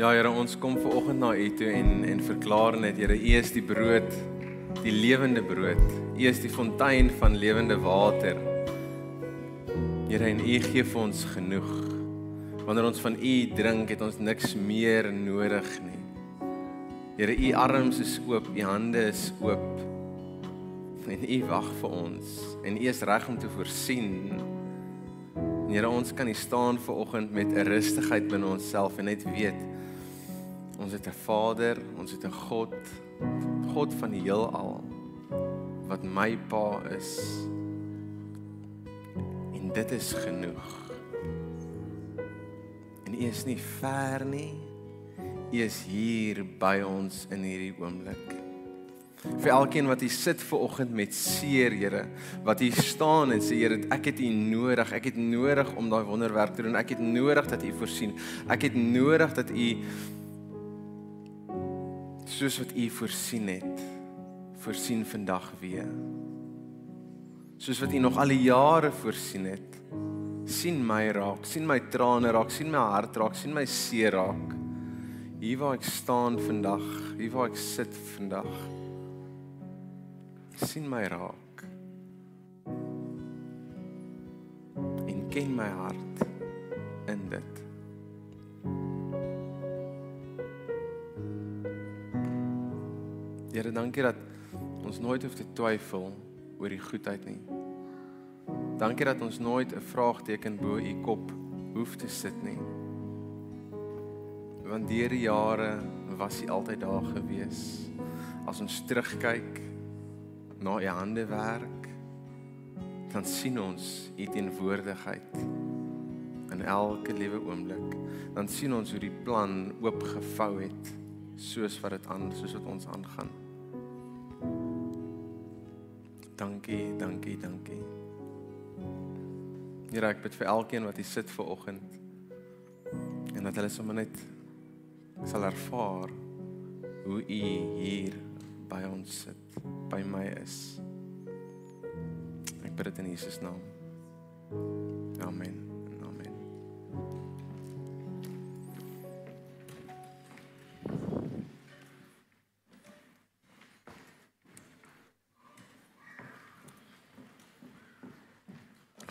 Ja Here, ons kom ver oggend na U toe en en verklaar net Here, U is die brood, die lewende brood. U is die fontein van lewende water. Here, en U gee vir ons genoeg. Wanneer ons van U drink, het ons niks meer nodig nie. Here, U arms is oop, U hande is oop. En U wag vir ons en U is reg om te voorsien. En Here, ons kan hier staan ver oggend met 'n rustigheid binne onsself en net weet Ons het 'n Vader, ons het 'n God, God van die heelal wat my Pa is. En dit is genoeg. En U is nie ver nie. U is hier by ons in hierdie oomblik. Vir elkeen wat hier sit ver oggend met seer, Here, wat hier staan en sê Here, ek het U nodig. Ek het nodig om daai wonderwerk te doen. Ek het nodig dat U voorsien. Ek het nodig dat U soos wat U voorsien het, voorsien vandag weer. Soos wat U nog al die jare voorsien het. sien my raak, sien my trane raak, sien my hart raak, sien my seer raak. Hier waar ek staan vandag, hier waar ek sit vandag. sien my raak. En ken my hart in dit. Here, dankie dat ons nooit hoef te twyfel oor die goedheid nie. Dankie dat ons nooit 'n vraagteken bo u kop hoef te sit nie. Want deur die jare was u altyd daar gewees. As ons terugkyk na u hande werk, dan sien ons u teenwoordigheid in elke liewe oomblik. Dan sien ons hoe die plan oopgevou het soos wat dit aan soos wat ons aangaan. Dankie, dankie, dankie. Here, ek bid vir elkeen wat hier sit ver oggend en dat hulle sommer net sal ervaar hoe U hier by ons sit, by my is. Ek bid dit in Jesus naam. Amen.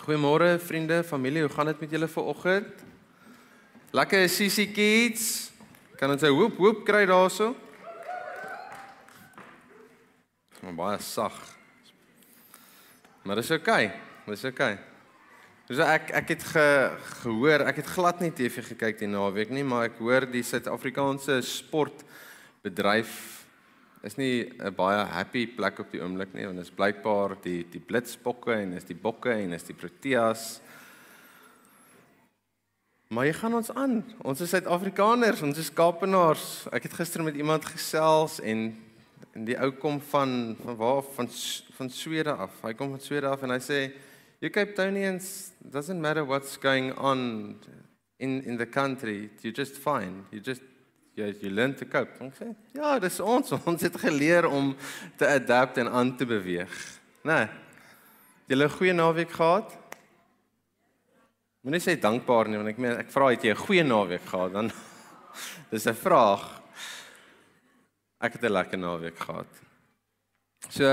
Goeiemôre vriende, familie, hoe gaan dit met julle vanoggend? Lekker sissie kids. Kan ons 'n hoop hoop kry daarso? Maar baie sag. Maar dis oukei. Okay. Dis oukei. Okay. So ek ek het ge, gehoor, ek het glad nie TV gekyk die naweek nie, maar ek hoor die Suid-Afrikaanse sportbedryf is nie 'n baie happy plek op die oomblik nie want dit is blykbaar die die blitsbokke en is die bokke en is die proteas. Maar jy gaan ons aan. Ons is Suid-Afrikaners, ons is Kaapenaars. Ek het gister met iemand gesels en en die ou kom van van waar van van Swede af. Hy kom van Swede af en hy sê you Cape Townians doesn't matter what's going on in in the country, you're just fine. You just jy leer te cope. Ek sê, ja, dis ons. Ons het geleer om te adapt en aan te beweeg. Né? Nee. Jy 'n goeie naweek gehad? Moenie sê dankbaar nie, want ek meen ek vra het jy 'n goeie naweek gehad? Dan dis 'n vraag. Ek het 'n lekker naweek gehad. So,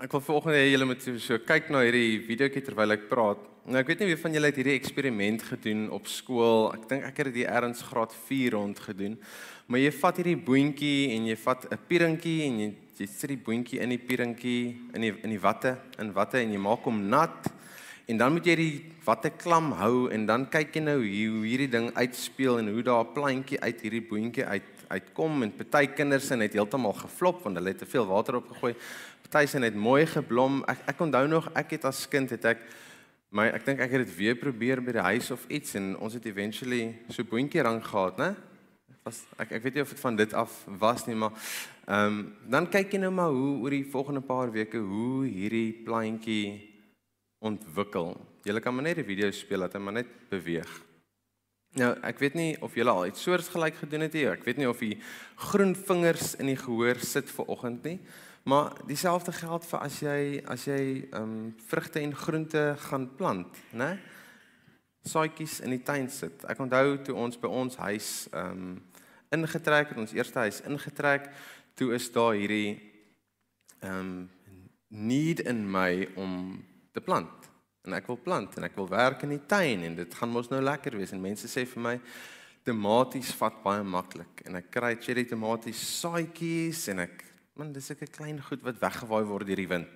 ek wil vanoggend hê julle moet so kyk na hierdie videoetjie terwyl ek praat. Nou ek weet nie wie van julle het hierdie eksperiment gedoen op skool. Ek dink ek het dit eers graad 4 rond gedoen. Maar jy vat hierdie boontjie en jy vat 'n pieringkie en jy jy sit die boontjie in die pieringkie in die in die watte, in watte en jy maak hom nat. En dan moet jy die watte klam hou en dan kyk jy nou hoe hierdie ding uitspeel en hoe daar 'n plantjie uit hierdie boontjie uit uitkom en party kinders het heeltemal geflop want hulle het te veel water opgegooi. Party se het mooi geblom. Ek ek onthou nog ek het as kind het ek my ek dink ek het dit weer probeer by die huis of iets en ons het eventually so boontjie rang gehad, né? Was ek ek weet nie of dit van dit af was nie, maar ehm um, dan kyk jy nou maar hoe oor die volgende paar weke hoe hierdie plantjie ontwikkel. Jy kan maar net die video speel dat hy maar net beweeg. Nou, ek weet nie of julle al iets soortgelyk gedoen het nie. Ek weet nie of die groen vingers in die gehoor sit vir oggend nie. Maar dieselfde geld vir as jy as jy ehm um, vrugte en groente gaan plant, né? Saadjies in die tuin sit. Ek onthou toe ons by ons huis ehm um, ingetrek het, ons eerste huis ingetrek, toe is daar hierdie ehm um, need in my om te plant. En ek wil plant en ek wil werk in die tuin en dit gaan mos nou lekker wees en mense sê vir my tomaties vat baie maklik en ek kry cherry tomaties saaitjies en ek man dis ek 'n klein goed wat weggewaai word deur die wind.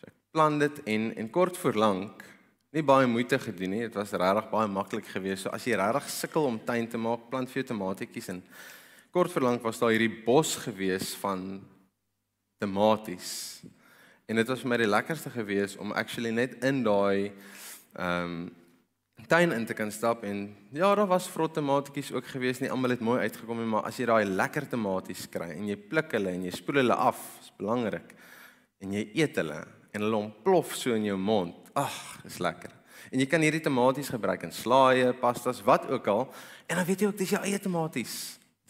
So ek plant dit en en kort voor lank nie baie moeite gedoen nie. Dit was regtig baie maklik geweest. So as jy regtig sukkel om tuin te maak, plant vir jou tomatietjies en kort verlang was daar hierdie bos geweest van tomaties. En dit was vir my die lekkerste geweest om actually net in daai ehm um, tuin in te kan stap en ja, daar was vrot tomatietjies ook geweest. Nie almal het mooi uitgekom nie, maar as jy daai lekker tomaties kry en jy pluk hulle en jy spoel hulle af, is belangrik. En jy eet hulle en hulle ontplof so in jou mond. Ag, dis lekker. En jy kan hierdie tomaties gebruik in slaaië, pastas, wat ook al. En dan weet jy ook dis jou eie tomaties.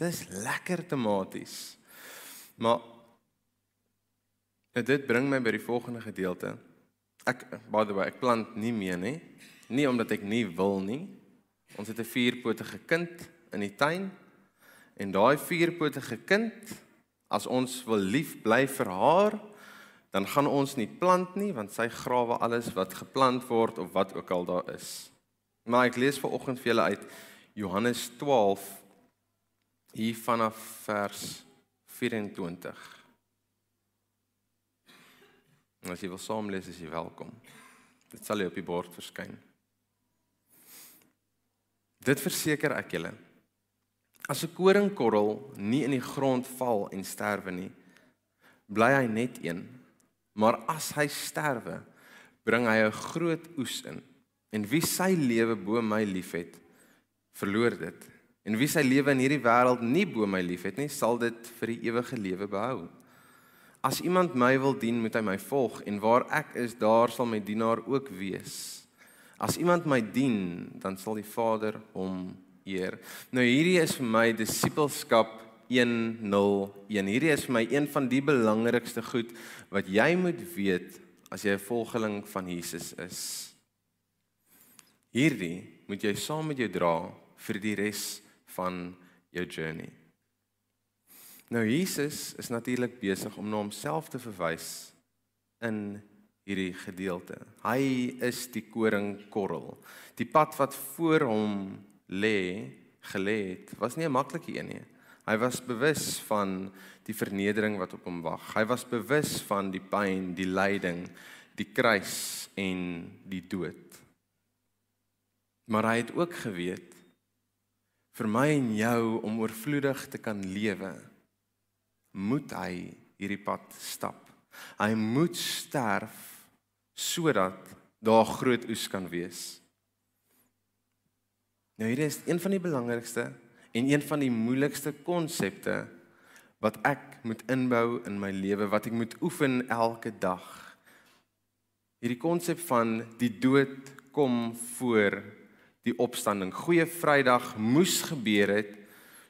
Dis lekker tomaties. Maar dit bring my by die volgende gedeelte. Ek by the way, ek plant nie meer nie. Nie omdat ek nie wil nie. Ons het 'n vierpotige kind in die tuin. En daai vierpotige kind, as ons wil lief bly vir haar, dan gaan ons nie plant nie want sy grawe alles wat geplant word of wat ook al daar is. Maar ek lees ver oggend vir julle uit Johannes 12 hier vanaf vers 24. En as jy wil saam lees, is jy welkom. Dit sal op die bord verskyn. Dit verseker ek julle. As 'n koringkorrel nie in die grond val en sterwe nie, bly hy net een Maar as hy sterwe, bring hy 'n groot oes in. En wie sy lewe bo my liefhet, verloor dit. En wie sy lewe in hierdie wêreld nie bo my liefhet nie, sal dit vir die ewige lewe behou. As iemand my wil dien, moet hy my volg en waar ek is, daar sal my dienaar ook wees. As iemand my dien, dan sal die Vader hom eer. Nou hierdie is vir my disippelskap 101. Hierdie is vir my een van die belangrikste goed wat jy moet weet as jy 'n volgeling van Jesus is. Hierdie moet jy saam met jou dra vir die res van jou journey. Nou Jesus is natuurlik besig om na homself te verwys in hierdie gedeelte. Hy is die koringkorrel. Die pad wat voor hom lê, gelê het, was nie 'n maklike een nie. Hy was bewus van die vernedering wat op hom wag. Hy was bewus van die pyn, die lyding, die kruis en die dood. Maar hy het ook geweet vir my en jou om oorvloedig te kan lewe, moet hy hierdie pad stap. Hy moet sterf sodat daar groot oes kan wees. Nou hier is een van die belangrikste En een van die moeilikste konsepte wat ek moet inbou in my lewe, wat ek moet oefen elke dag. Hierdie konsep van die dood kom voor die opstanding. Goeie Vrydag moes gebeur het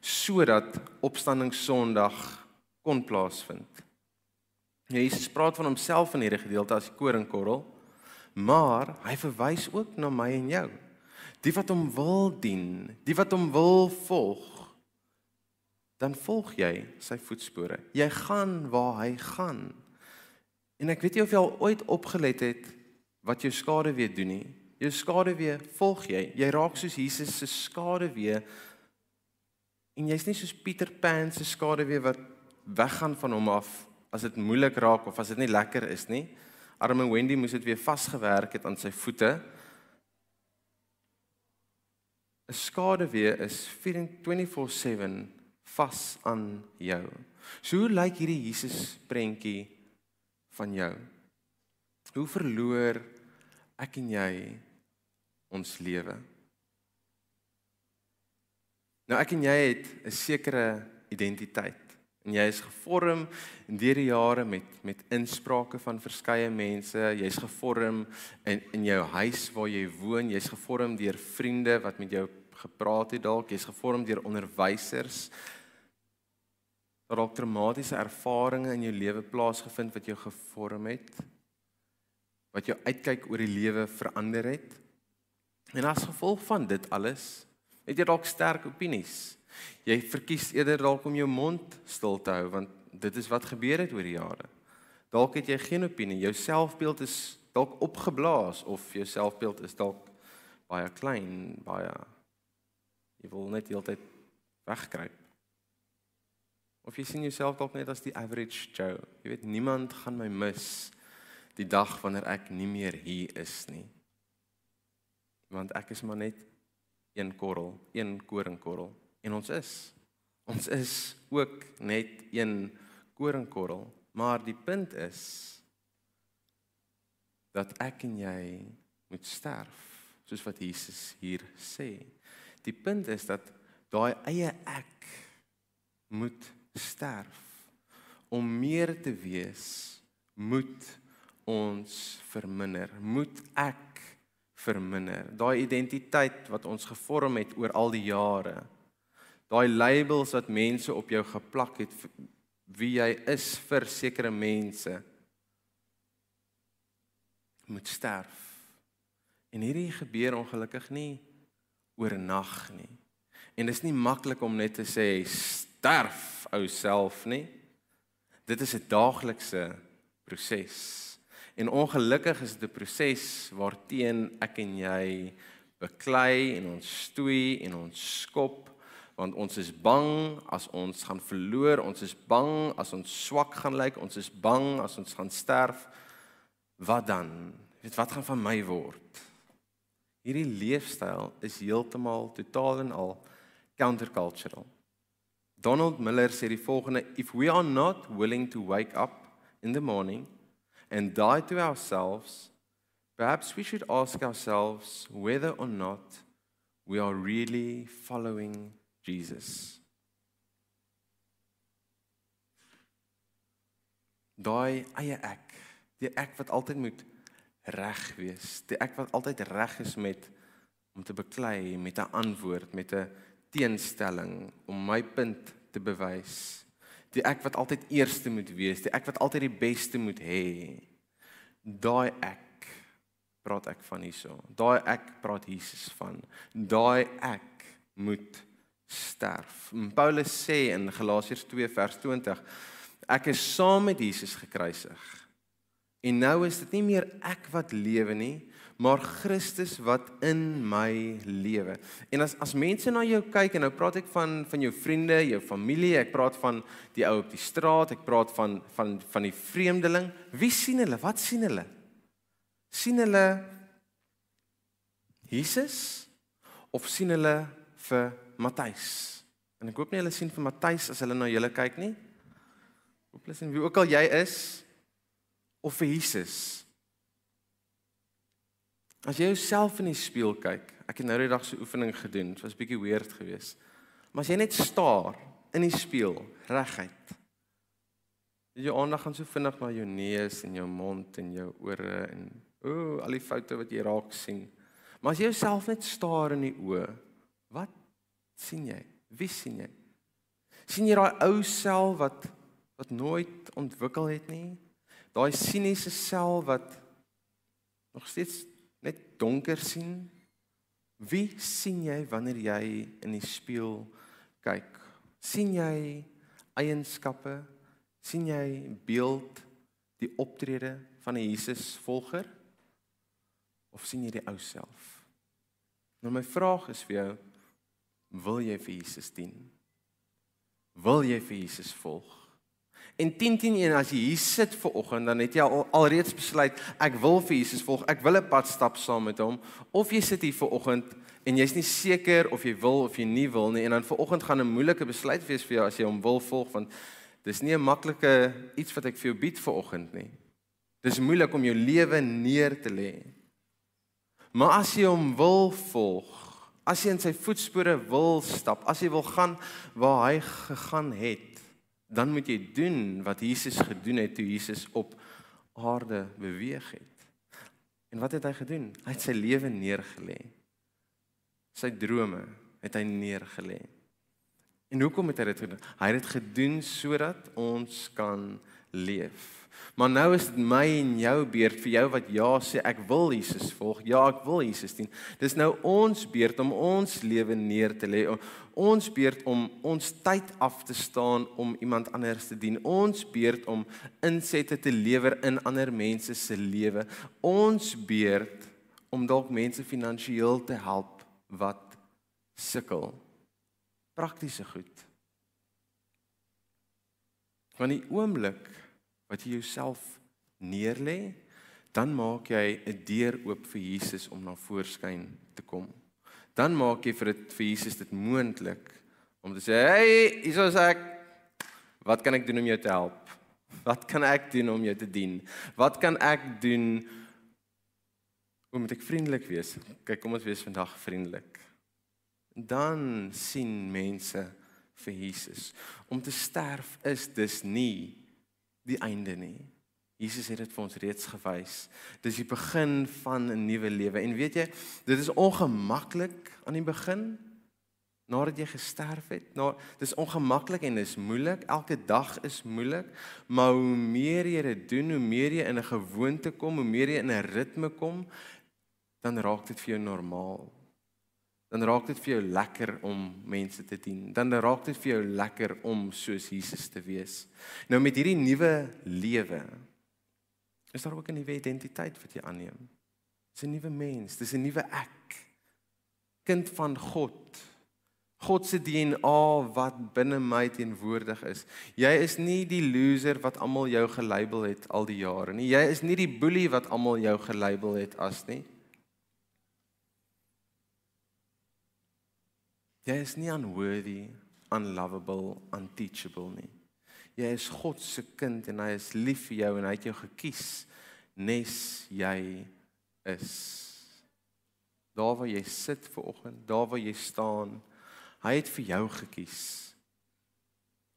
sodat opstanding Sondag kon plaasvind. Jesus praat van homself in hierdie gedeelte as die koringkorrel, maar hy verwys ook na my en jou die wat hom wil dien, die wat hom wil volg, dan volg jy sy voetspore. Jy gaan waar hy gaan. En ek weet nie of jy al ooit opgelet het wat jou skade weer doen nie. Jou skade weer volg jy. Jy raak soos Jesus se skade weer. En jy's nie soos Pieter Pan se skade weer wat weggaan van hom af as dit moeilik raak of as dit nie lekker is nie. Arme Wendy moes dit weer vasgewerk het aan sy voete 'n skaduwee is 24/7 vas aan jou. So hoe lyk hierdie Jesus prentjie van jou? Hoe verloor ek en jy ons lewe? Nou ek en jy het 'n sekere identiteit en jy is gevorm deur die jare met met insprake van verskeie mense. Jy's gevorm in in jou huis waar jy woon. Jy's gevorm deur vriende wat met jou gepraat het dalk. Jy's gevorm deur onderwysers. Daar dalk traumatiese ervarings in jou lewe plaasgevind wat jou gevorm het. Wat jou uitkyk oor die lewe verander het. En as gevolg van dit alles, het jy dalk sterk opinies Jy verkies eerder dalk om jou mond stil te hou want dit is wat gebeur het oor die jare. Dalk het jy geen opinie, jou selfbeeld is dalk opgeblaas of jou selfbeeld is dalk baie klein, baie jy wil net heeltyd wegkruip. Of jy sien jouself dalk net as die average Joe. Jy weet niemand gaan my mis die dag wanneer ek nie meer hier is nie. Want ek is maar net een korrel, een koringkorrel en ons is. Ons is ook net een koringkorrel, maar die punt is dat ek en jy moet sterf, soos wat Jesus hier sê. Die punt is dat daai eie ek moet sterf om meer te wees moet ons verminder moet ek verminder daai identiteit wat ons gevorm het oor al die jare daai labels wat mense op jou geplak het wie jy is vir sekere mense moet sterf en hierdie gebeur ongelukkig nie oornag nie en dit is nie maklik om net te sê sterf ou self nie. Dit is 'n daaglikse proses. En ongelukkig is dit 'n proses waarteen ek en jy beklei en ons stoei en ons skop want ons is bang as ons gaan verloor, ons is bang as ons swak gaan lyk, ons is bang as ons gaan sterf. Wat dan? Weet wat gaan van my word? Hierdie leefstyl is heeltemal totaal en al countercultural. Donald Miller sê die volgende: If we are not willing to wake up in the morning and die to ourselves, perhaps we should ask ourselves whether or not we are really following Jesus. Daai eie ek, die ek wat altyd moet reg wees, die ek wat altyd reg is met om te beklei met 'n antwoord, met 'n teenstelling om my punt te bewys. Die ek wat altyd eerste moet wees, die ek wat altyd die beste moet hê. Daai ek praat ek van hierso. Daai ek praat Jesus van. Daai ek moet sterf. En Paulus sê in Galasiërs 2 vers 20 ek is saam met Jesus gekruisig. En nou is dit nie meer ek wat lewe nie, maar Christus wat in my lewe. En as as mense na jou kyk en nou praat ek van van jou vriende, jou familie, ek praat van die ou op die straat, ek praat van van van die vreemdeling. Wie sien hulle? Wat sien hulle? sien hulle Jesus of sien hulle vir Matthys? En ek hoop nie hulle sien vir Matthys as hulle na julle kyk nie. Hoop hulle sien wie ook al jy is of vir Jesus. As jy jouself in die spieël kyk, ek het nou die dag so oefening gedoen, dit was bietjie weird geweest. Maar as jy net staar in die spieël reguit. Jy aandag gaan so vinnig na jou neus en jou mond en jou ore en o, oh, al die foute wat jy raak sien. Maar as jy jouself net staar in die oë, wat sien jy? Wie sien jy? sien jy daai ou sel wat wat nooit ontwikkel het nie? Daai siniese sel wat nog steeds net donker sien? Wie sien jy wanneer jy in die spieël kyk? sien jy eienskappe? sien jy beeld die optrede van 'n Jesus volger? Of sien jy die ou self? Nou my vraag is vir jou, wil jy vir Jesus dien? Wil jy vir Jesus volg? En 10:10 as jy hier sit ver oggend dan het jy al alreeds besluit ek wil vir Jesus volg. Ek wil 'n pad stap saam met hom of jy sit hier ver oggend en jy's nie seker of jy wil of jy nie wil nie en dan ver oggend gaan 'n moeilike besluit wees vir jou as jy hom wil volg want dis nie 'n maklike iets wat ek vir jou bied ver oggend nie. Dis moeilik om jou lewe neer te lê. Maar as jy hom wil volg, as jy in sy voetspore wil stap, as jy wil gaan waar hy gegaan het, dan moet jy doen wat Jesus gedoen het toe Jesus op aarde beweeg het. En wat het hy gedoen? Hy het sy lewe neergelê. Sy drome het hy neergelê. En hoekom het hy dit gedoen? Hy het dit gedoen sodat ons kan leef. Maar nou is dit my en jou beurt vir jou wat ja sê ek wil Jesus volg. Ja, ek wil Jesus dien. Dis nou ons beurt om ons lewe neer te lê. Ons beurt om ons tyd af te staan om iemand anders te dien. Ons beurt om insette te lewer in ander mense se lewe. Ons beurt om dalk mense finansiëel te help wat sukkel. Praktiese goed. Van die oomblik wat jy jouself neerlê, dan maak jy 'n deur oop vir Jesus om na voorskyn te kom. Dan maak jy vir dit vir Jesus dit moontlik om te sê, "Hey, hier is ek. Wat kan ek doen om jou te help? Wat kan ek doen om jou te dien? Wat kan ek doen om met ek vriendelik wees? Kyk, kom ons wees vandag vriendelik." Dan sien mense vir Jesus. Om te sterf is dus nie die einde nie. Jesus het dit vir ons reeds gewys. Dis die begin van 'n nuwe lewe. En weet jy, dit is ongemaklik aan die begin nadat jy gesterf het. Nou, dis ongemaklik en dis moeilik. Elke dag is moeilik, maar hoe meer jy dit doen, hoe meer jy in 'n gewoonte kom, hoe meer jy in 'n ritme kom, dan raak dit vir jou normaal dan raak dit vir jou lekker om mense te dien. Dan raak dit vir jou lekker om soos Jesus te wees. Nou met hierdie nuwe lewe is daar ook 'n nuwe identiteit wat jy aanneem. Dis 'n nuwe mens, dis 'n nuwe ek. Kind van God. God se DNA wat binne my teenwoordig is. Jy is nie die loser wat almal jou gelabel het al die jare nie. Jy is nie die boelie wat almal jou gelabel het as nie. Jy is nie unworthy, unlovable, unteachable nie. Jy is God se kind en hy is lief vir jou en hy het jou gekies nes jy is. Daar waar jy sit ver oggend, daar waar jy staan, hy het vir jou gekies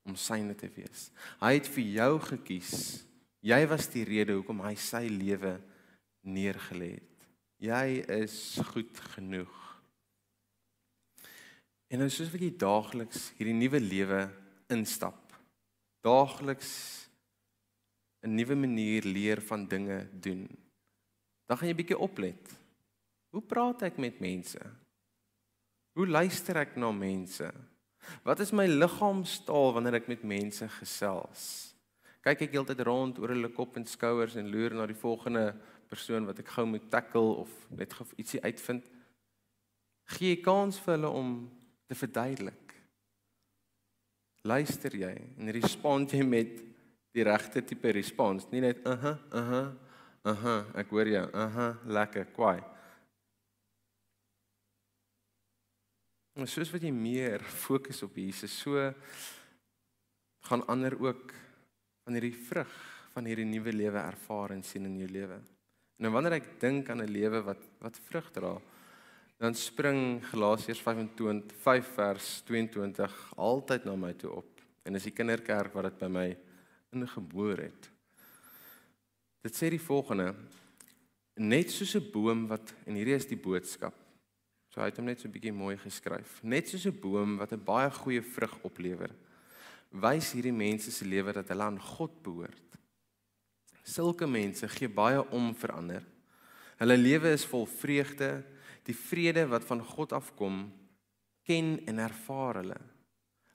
om syne te wees. Hy het vir jou gekies. Jy was die rede hoekom hy sy lewe neergelê het. Jy is goed genoeg. En nou soos wat jy daagliks hierdie nuwe lewe instap, daagliks 'n nuwe manier leer van dinge doen. Dan gaan jy bietjie oplet. Hoe praat ek met mense? Hoe luister ek na mense? Wat is my liggaamstaal wanneer ek met mense gesels? Kyk ek heeltyd rond oor hulle kop en skouers en loer na die volgende persoon wat ek gou moet tackle of net ietsie uitvind? Gee jy kans vir hulle om te verduidelik. Luister jy en respond jy met die regte tipe respons, nie net uh-huh, uh-huh, uh-huh, ek hoor jou, uh-huh, lekker, kwaai. En soos wat jy meer fokus op Jesus, so gaan ander ook van hierdie vrug van hierdie nuwe lewe ervaar en sien in jou lewe. Nou wanneer ek dink aan 'n lewe wat wat vrug dra, dan spring Galasiërs 25 5 vers 22 altyd na my toe op. En dis die kinderkerk wat dit by my ingeboor het. Dit sê die volgende: Net soos 'n boom wat en hierdie is die boodskap. So hy het hom net so 'n bietjie mooi geskryf. Net soos 'n boom wat 'n baie goeie vrug oplewer, wys hierdie mense se lewe dat hulle aan God behoort. Sulke mense gee baie om vir ander. Hulle lewe is vol vreugde die vrede wat van God afkom ken en ervaar hulle.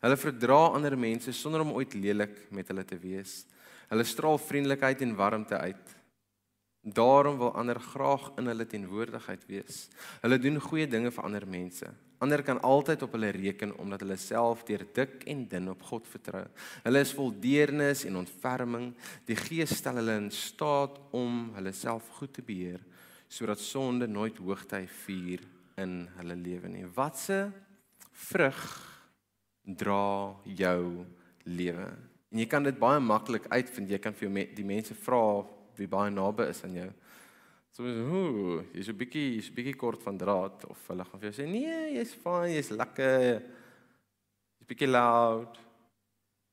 Hulle verdra ander mense sonder om ooit lelik met hulle te wees. Hulle straal vriendelikheid en warmte uit. Daarom wil ander graag in hulle teenwoordigheid wees. Hulle doen goeie dinge vir ander mense. Ander kan altyd op hulle reken omdat hulle self deur dik en dun op God vertrou. Hulle is vol deernis en ontferming. Die Gees stel hulle in staat om hulle self goed te beheer sodat sonde nooit hoogtyd vier in hulle lewe nie. Watse vrug dra jou lewe? En jy kan dit baie maklik uitvind. Jy kan vir jou die mense vra wie baie naby is aan jou. So, ooh, jy's 'n bietjie, jy's 'n bietjie kort van draad of hulle gaan vir jou sê nee, jy's fyn, jy's lekker. Jy's bietjie loud.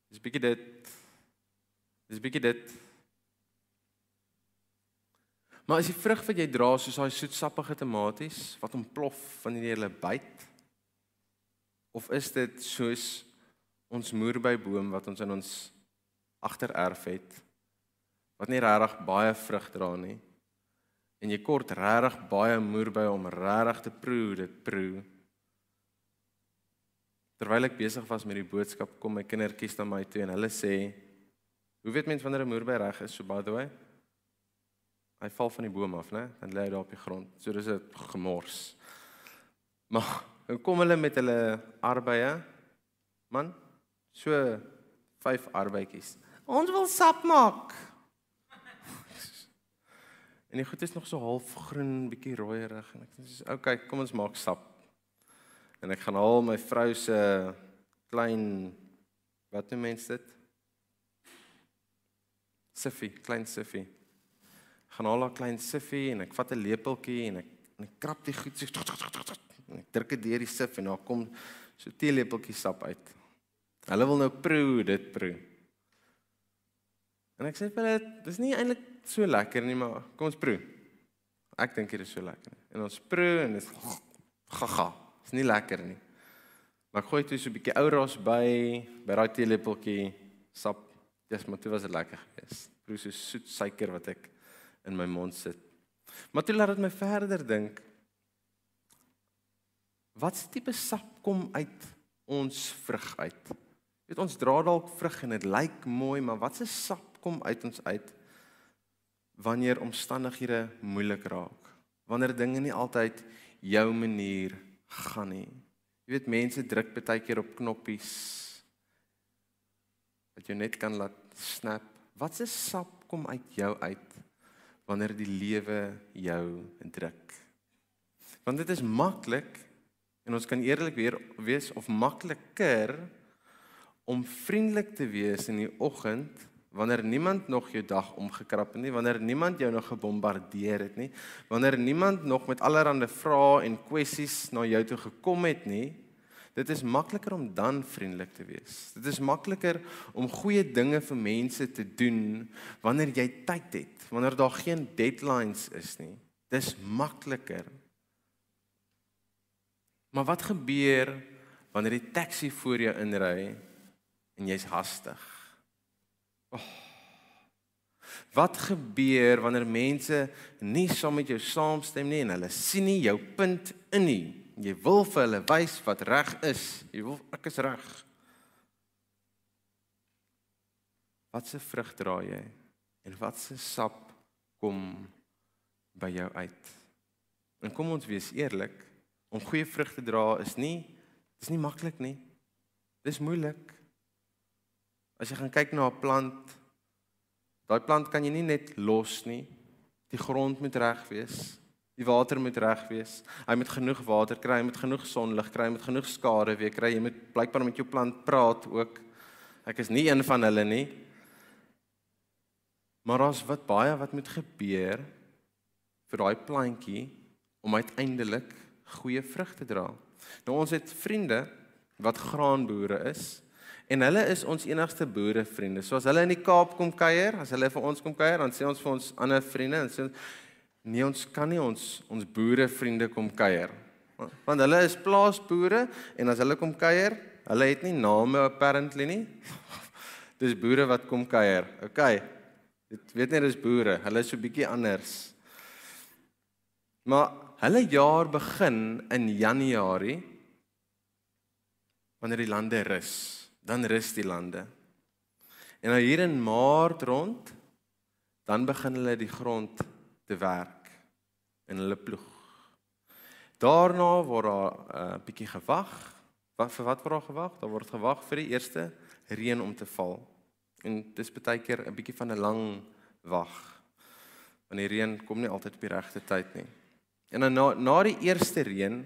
Jy's bietjie dit. Jy's bietjie dit. Maar is die vrug wat jy dra soos daai soetsappige tomaties wat ontplof wanneer jy hulle byt? Of is dit soos ons moerbyboom wat ons in ons agtererf het wat nie regtig baie vrug dra nie. En jy kort regtig baie moer by om regtig te proe dit proe. Terwyl ek besig was met die boodskap, kom my kindertjies na my toe en hulle sê: "Hoe weet mens wanneer 'n moer by reg is so by the way?" Hy val van die boom af, né? Dan lê hy daar op die grond. So dis 'n gemors. Maar dan kom hulle met hulle arbeye. Man, so vyf arbeetjies. Ons wil sap maak. En die goed is nog so half groen, bietjie rooierig en ek sê, "Oké, okay, kom ons maak sap." En ek gaan haal my vrou se klein wat noem mense dit? Siffie, klein siffie. Gaan haal haar klein siffie en ek vat 'n lepeltjie en ek en ek krap die goed so en ek druk dit deur die sif en daar kom so teelepeltjie sap uit. Hulle wil nou proe dit proe. En ek sê vir hulle, dis nie eintlik so lekker nie, maar kom ons proe. Ek dink dit is so lekker. En ons proe en dit gaga. Is nie lekker nie. Maar ek gooi toe so 'n bietjie ou ras by by daai teelepeltjie sap. Dis maar toe was dit lekker geweest. Proe so soet suiker wat ek in my mond sit. Maar toe laat dit my verder dink. Wat se tipe sap kom uit ons vrug uit? Weet ons dra dalk vrug en dit lyk mooi, maar wat se sap kom uit ons uit wanneer omstandighede moeilik raak? Wanneer dinge nie altyd jou manier gaan nie. Jy weet mense druk baie keer op knoppies wat jy net kan laat snap. Wat se sap kom uit jou uit wanneer die lewe jou druk? Want dit is maklik en ons kan eerlik weer wees of makliker om vriendelik te wees in die oggend wanneer niemand nog jou dag omgekrap het nie, wanneer niemand jou nog gebombardeer het nie, wanneer niemand nog met allerlei vrae en kwessies na jou toe gekom het nie, dit is makliker om dan vriendelik te wees. Dit is makliker om goeie dinge vir mense te doen wanneer jy tyd het, wanneer daar geen deadlines is nie. Dis makliker. Maar wat gebeur wanneer die taxi voor jou inry en jy's hastig? Oh. Wat gebeur wanneer mense nie saam met jou saamstem nie en hulle sien nie jou punt in nie? Jy wil vir hulle wys wat reg is. Jy wil ek is reg. Wat se vrug dra jy? En wat se sap kom by jou uit? En kom ons wees eerlik, om goeie vrugte dra is nie dis nie maklik nie. Dis moeilik. As jy gaan kyk na 'n plant, daai plant kan jy nie net los nie. Die grond moet reg wees. Die water moet reg wees. Hy moet genoeg water kry, hy moet genoeg sonlig kry, hy moet genoeg skade weer kry. Jy moet blykbaar met jou plant praat ook. Ek is nie een van hulle nie. Maar as wat baie wat moet gebeur vir daai plantjie om uiteindelik goeie vrugte dra. Nou ons het vriende wat graanboere is En hulle is ons enigste boere vriende. So as hulle in die Kaap kom kuier, as hulle vir ons kom kuier, dan sê ons vir ons ander vriende en sê nee, ons kan nie ons ons boere vriende kom kuier. Want hulle is plaasboere en as hulle kom kuier, hulle het nie name apparently nie. dis boere wat kom kuier. OK. Dit weet net dis boere. Hulle is so bietjie anders. Maar hulle jaar begin in Januarie wanneer die lande rus dan rus die lande. En nou hier in Maart rond dan begin hulle die grond te werk en hulle ploeg. Daarna word daar 'n uh, eh, bietjie gewag. Wat vir wat word daar gewag? Daar word gewag vir die eerste reën om te val. En dis baie keer 'n bietjie van 'n lang wag. Want die reën kom nie altyd op die regte tyd nie. En dan na na die eerste reën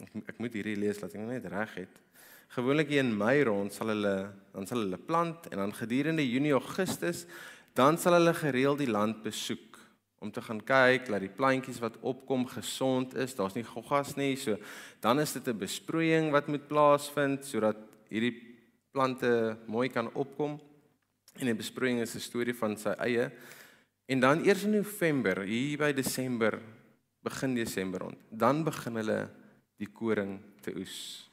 ek, ek moet hierdie lees laat ek net reg het. Gewoonlik in Mei rond sal hulle dan sal hulle plant en dan gedurende Junie Augustus dan sal hulle gereeld die land besoek om te gaan kyk dat die plantjies wat opkom gesond is. Daar's nie goggas nie. So dan is dit 'n besproeiing wat moet plaasvind sodat hierdie plante mooi kan opkom. En 'n besproeiing is 'n storie van sy eie. En dan eers in November, hier by Desember, begin Desember rond, dan begin hulle die koring te oes.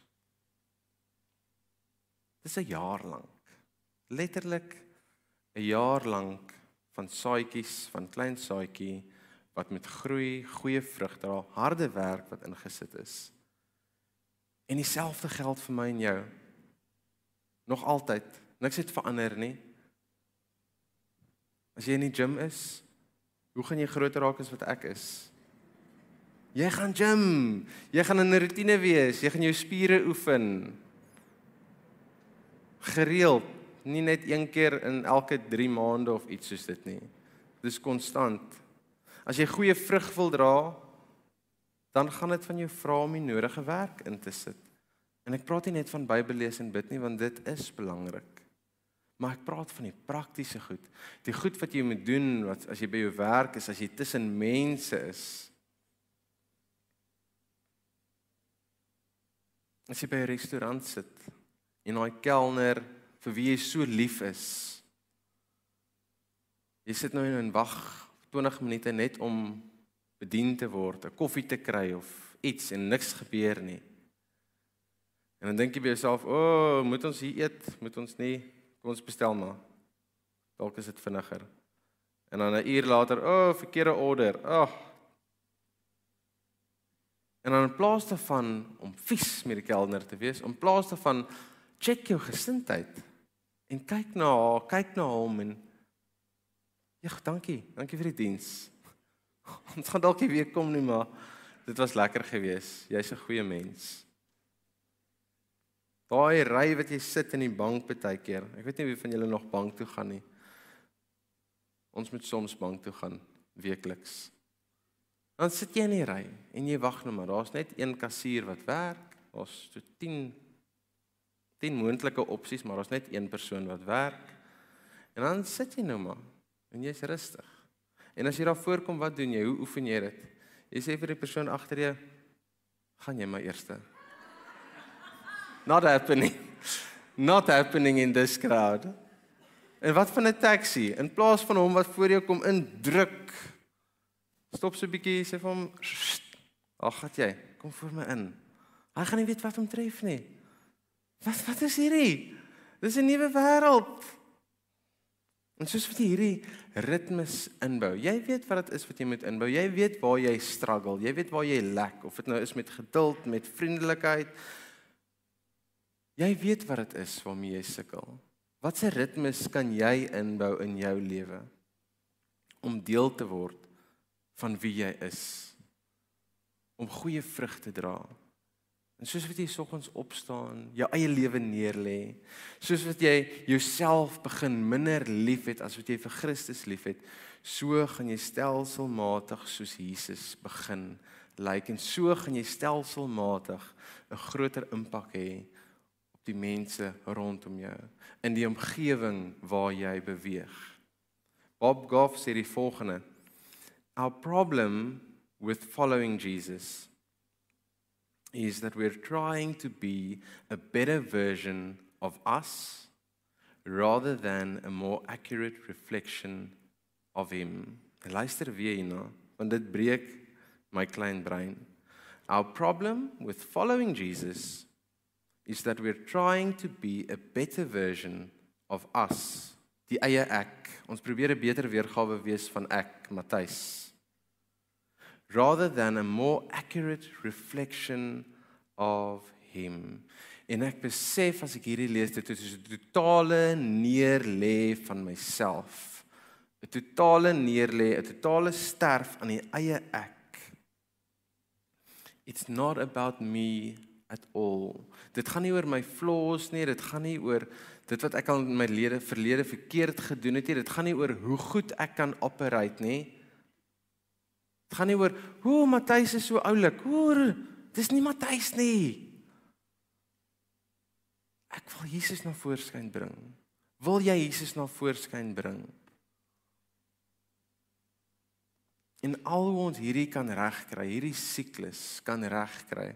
Dis 'n jaar lank. Letterlik 'n jaar lank van saadjies, van klein saadjie wat met groei, goeie vrug dra, harde werk wat ingesit is. En dieselfde geld vir my en jou. Nog altyd. Niks het verander nie. As jy in die gym is, hoe gaan jy groter raak as wat ek is? Jy gaan gym. Jy gaan in 'n rotine wees. Jy gaan jou spiere oefen. Gereeld, nie net een keer in elke 3 maande of iets soos dit nie. Dis konstant. As jy goeie vrug wil dra, dan gaan dit van jou vra om die nodige werk in te sit. En ek praat nie net van Bybel lees en bid nie, want dit is belangrik. Maar ek praat van die praktiese goed. Die goed wat jy moet doen wat as jy by jou werk is, as jy tussen mense is. As jy by 'n restaurant sit en daai kelner vir wie jy so lief is. Jy sit nou en wag 20 minute net om bedien te word, 'n koffie te kry of iets en niks gebeur nie. En dan dink jy by jouself, "O, oh, moet ons hier eet? Moet ons nie? Kom ons bestel maar." Dalk is dit vinniger. En dan 'n uur later, "O, oh, verkeerde order." Ag, oh, En dan in plaas daarvan om vies met die kelner te wees, in plaas daarvan check jou gesindheid en kyk na haar, kyk na hom en ja, dankie, dankie vir die diens. Ons gaan dalk weer kom nie, maar dit was lekker geweest. Jy's 'n goeie mens. Daai ry wat jy sit in die bank baie keer. Ek weet nie wie van julle nog bank toe gaan nie. Ons moet soms bank toe gaan weekliks. Dan sit jy in die ry en jy wag nou maar. Daar's net een kassier wat werk. Daar's so 10 10 moontlike opsies, maar daar's net een persoon wat werk. En dan sit jy nou maar en jy's rustig. En as jy daar voorkom, wat doen jy? Hoe oefen jy dit? Jy sê vir die persoon agter jou, gaan jy maar eerste. Not happening. Not happening in this crowd. En wat van 'n taxi? In plaas van hom wat voor jou kom indruk Stop so 'n bietjie sê vir hom, "Ag, gat jy, kom voor my in." Hy gaan nie weet wat hom tref nie. Wat wat is hierdie? Dis 'n nuwe wêreld. En soos wat jy hierdie ritmes inbou. Jy weet wat dit is wat jy moet inbou. Jy weet waar jy struggle. Jy weet waar jy lek of dit nou is met geduld, met vriendelikheid. Jy weet wat dit is waarmee jy sukkel. Watse ritmes kan jy inbou in jou lewe om deel te word van wie jy is om goeie vrug te dra. En soos wat jy soggens opstaan, jou eie lewe neerlê, soos wat jy jouself begin minder liefhet as wat jy vir Christus liefhet, so gaan jy stelselmatig soos Jesus begin lyk like, en so gaan jy stelselmatig 'n groter impak hê op die mense rondom jou in die omgewing waar jy beweeg. Bob Goff sê die volgende: Our problem with following Jesus is that we're trying to be a better version of us rather than a more accurate reflection of him. Luister weer hierna, want dit breek my klein brein. Our problem with following Jesus is that we're trying to be a better version of us, die eie ek. Ons probeer 'n beter weergawe wees van ek, Matthys rather than a more accurate reflection of him. En ek besef as ek hierdie lees dit is 'n totale neerlê van myself. 'n Totale neerlê, 'n totale sterf aan die eie ek. It's not about me at all. Dit gaan nie oor my flaws nie, dit gaan nie oor dit wat ek al in my lede verlede verkeerd gedoen het nie, dit gaan nie oor hoe goed ek kan operate nie. Dit gaan nie oor hoe Matthys is so oulik. Hoor, dis nie Matthys nie. Ek wil Jesus na voorskyn bring. Wil jy Jesus na voorskyn bring? En al hoe ons hierdie kan regkry, hierdie siklus kan regkry,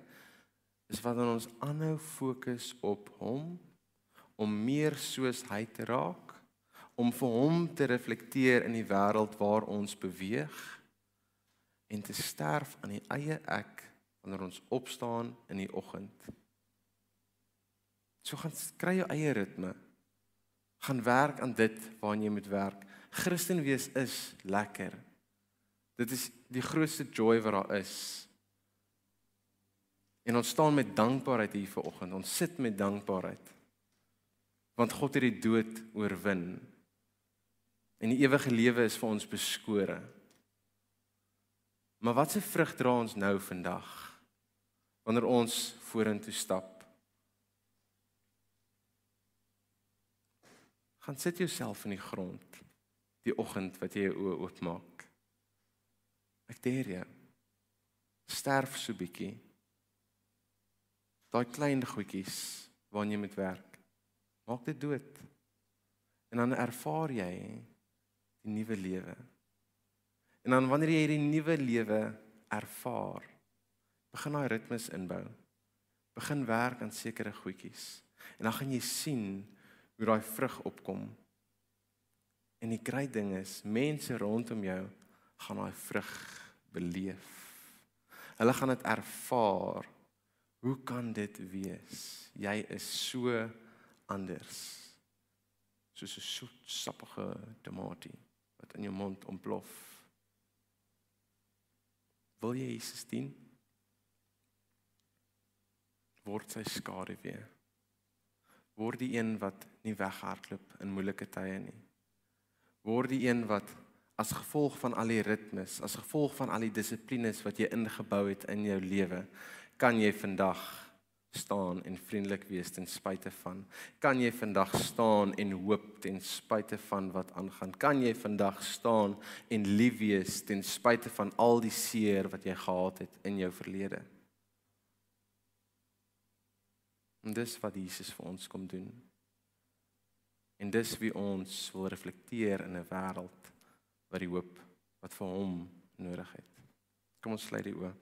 is wanneer ons aanhou fokus op hom om meer soos hy te raak, om vir hom te reflekteer in die wêreld waar ons beweeg en te sterf aan die eie ek wanneer ons opstaan in die oggend. So gaan kry jou eie ritme. Gaan werk aan dit waaraan jy moet werk. Christen wees is lekker. Dit is die grootste joy wat daar is. En ons staan met dankbaarheid hier vanoggend. Ons sit met dankbaarheid. Want God het die dood oorwin. En die ewige lewe is vir ons beskore. Maar watse vrug dra ons nou vandag wanneer ons vorentoe stap? Gaan sit jouself in die grond die oggend wat jy jou oë oopmaak. Ek deer jou. Sterf so bietjie. Daai klein goedjies waarna jy moet werk. Maak dit dood. En dan ervaar jy die nuwe lewe. En dan wanneer jy hierdie nuwe lewe ervaar, begin daai ritmes inbou. Begin werk aan sekere goedjies. En dan gaan jy sien hoe daai vrug opkom. En die groot ding is, mense rondom jou gaan daai vrug beleef. Hulle gaan dit ervaar. Hoe kan dit wees? Jy is so anders. Soos 'n soet sappige tomatie wat in jou mond ontplof. Wil jy Jesus dien? Word sy skare weer. Word die een wat nie weghardloop in moeilike tye nie. Word die een wat as gevolg van al die ritmes, as gevolg van al die dissiplines wat jy ingebou het in jou lewe, kan jy vandag staan en vriendelik wees ten spyte van. Kan jy vandag staan en hoop ten spyte van wat aangaan? Kan jy vandag staan en lief wees ten spyte van al die seer wat jy gehad het in jou verlede? En dis wat Jesus vir ons kom doen. En dis wie ons wil reflekteer in 'n wêreld wat die hoop wat vir hom nodig het. Kom ons sluit die oë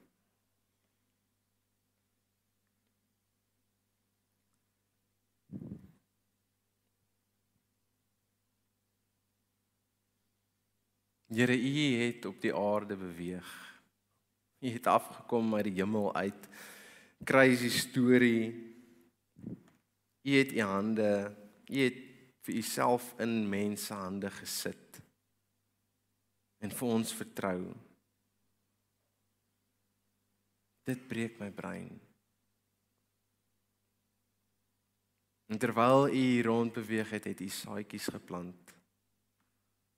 Here, U het op die aarde beweeg. U het afgekom uit die hemel uit. Crazy story. U het U hande, U het vir Uself in mense hande gesit en vir ons vertrou. Dit breek my brein. En terwyl U rond beweeg het, het U saadjies geplant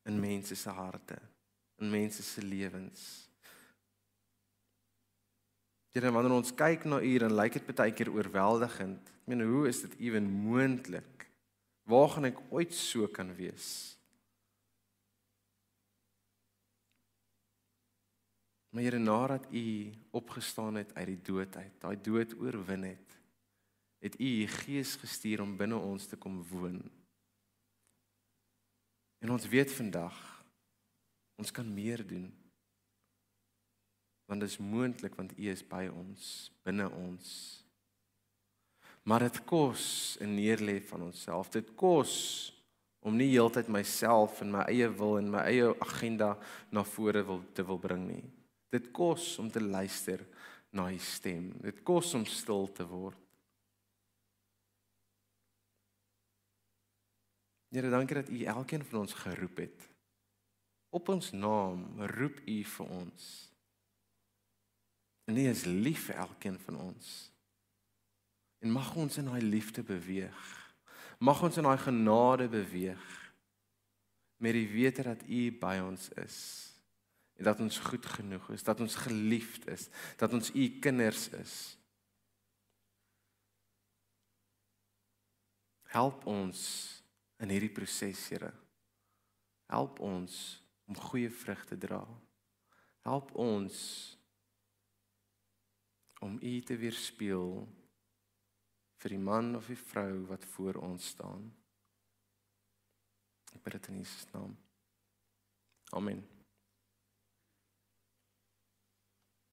in mense se harte, in mense se lewens. Here, wanneer ons kyk na U, dan lyk dit baie keer oorweldigend. Ek meen, hoe is dit ewen moontlik? Waar gaan ek ooit so kan wees? Maar Here, nadat U opgestaan het uit die dood uit, daai dood oorwin het, het U U Gees gestuur om binne ons te kom woon. En ons weet vandag ons kan meer doen. Want dit is moontlik want U is by ons, binne ons. Maar dit kos 'n neerlê van onsself. Dit kos om nie heeltyd myself en my eie wil en my eie agenda na vore wil te wil bring nie. Dit kos om te luister na U stem. Dit kos om stil te word. Here, dankie dat U elkeen van ons geroep het. Op ons naam roep U vir ons. En U is lief vir elkeen van ons. En mag ons in daai liefde beweeg. Mag ons in daai genade beweeg met die wete dat U by ons is en dat ons goed genoeg is, dat ons geliefd is, dat ons U kinders is. Help ons in hierdie proses, Here. Help ons om goeie vrug te dra. Help ons om U te weerspieël vir die man of die vrou wat voor ons staan. Ek bid dit in Jesus naam. Amen.